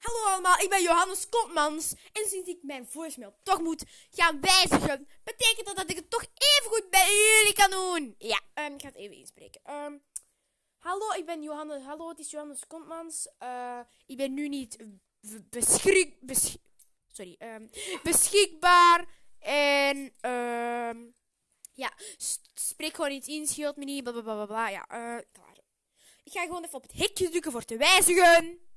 Hallo allemaal, ik ben Johannes Kontmans. En sinds ik mijn voicemail toch moet gaan wijzigen, betekent dat dat ik het toch even goed bij jullie kan doen. Ja, ehm, ik ga het even inspreken. Ehm, hallo, ik ben Johannes. Hallo, het is Johannes Kontmans. Eh, ik ben nu niet beschik, besch- sorry, ehm, beschikbaar. En ja, spreek gewoon iets in, scheelt me niet, bla bla bla bla. bla. Ja, eh, klaar. Ik ga gewoon even op het hekje drukken voor te wijzigen.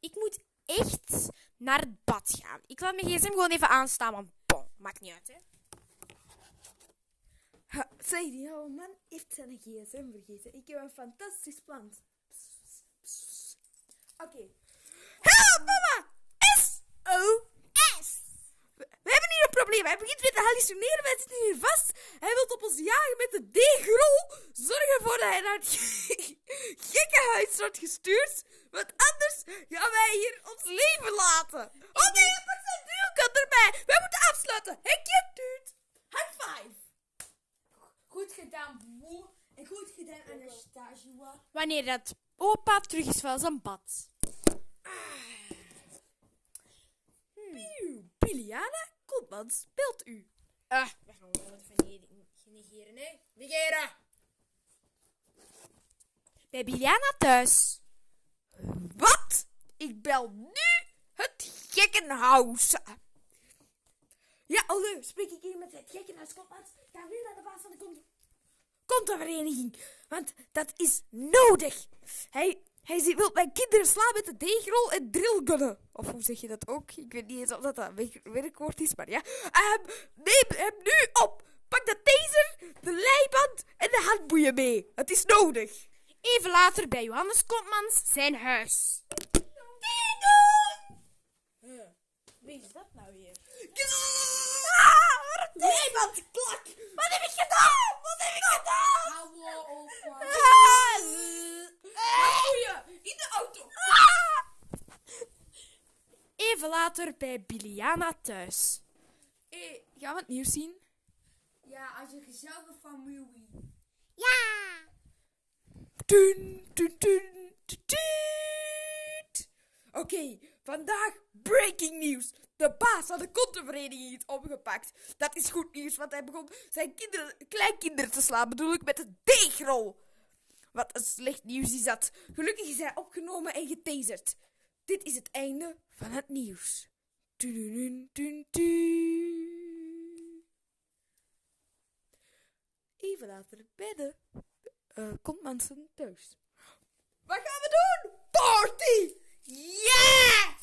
Ik moet echt naar het bad gaan. Ik laat mijn gsm gewoon even aanstaan, want bon, maakt niet uit, hè. Ha, zeg, die oude man heeft zijn gsm vergeten. Ik heb een fantastisch plan. Oké. Help, mama! S-O-S! We, we hebben hier een probleem. Hij begint weer te hallucineren. Wij zitten hier vast. Hij wil op ons jagen met de deegrol. Zorg ervoor dat hij naar het gekkenhuis wordt gestuurd. Want anders gaan wij hier ons leven laten. Oh nee, je pakt zijn duwkant erbij. Wij moeten afsluiten. Hekje, duurt. High five. Goed gedaan, boer. En goed gedaan, Anastasia. Wanneer dat opa terug is van zijn bad. Pieuw, Biliana Koopmans speelt u. Ah, we gaan gewoon even ne- negeren, hè. Negeren! Bij Biliana thuis. Wat? Ik bel nu het gekkenhuis. Ja, hallo, spreek ik hier met het gekkenhuis? Ik ga nu naar de baas van de kont- want dat is nodig. Hij, hij wil mijn kinderen slaan met de deegrol en drillgunnen. Of hoe zeg je dat ook? Ik weet niet eens of dat een werk- werkwoord is, maar ja. Ehm, neem hem nu op. Pak de taser, de leiband en de handboeien mee. Het is nodig. Even later bij Johannes Kontmans zijn huis. Wie is dat nou weer? Ah, leiband, klak. Wat heb ik gedaan? Wat heb ik gedaan? Hallo, opa. Ah, in de auto. Even later bij Biliana thuis. Hé, gaan we het nieuws zien? Ja, als je gezellige familie. Dun. Oké, vandaag breaking news. De baas van de kontenvereniging is opgepakt. Dat is goed nieuws, want hij begon zijn kinderen, kleinkinderen te slaan, bedoel ik, met een deegrol. Wat een slecht nieuws is dat. Gelukkig is hij opgenomen en getaserd. Dit is het einde van het nieuws. Dun. Even later bij eh, komt mensen thuis. Wat gaan we doen? Party! Yeah!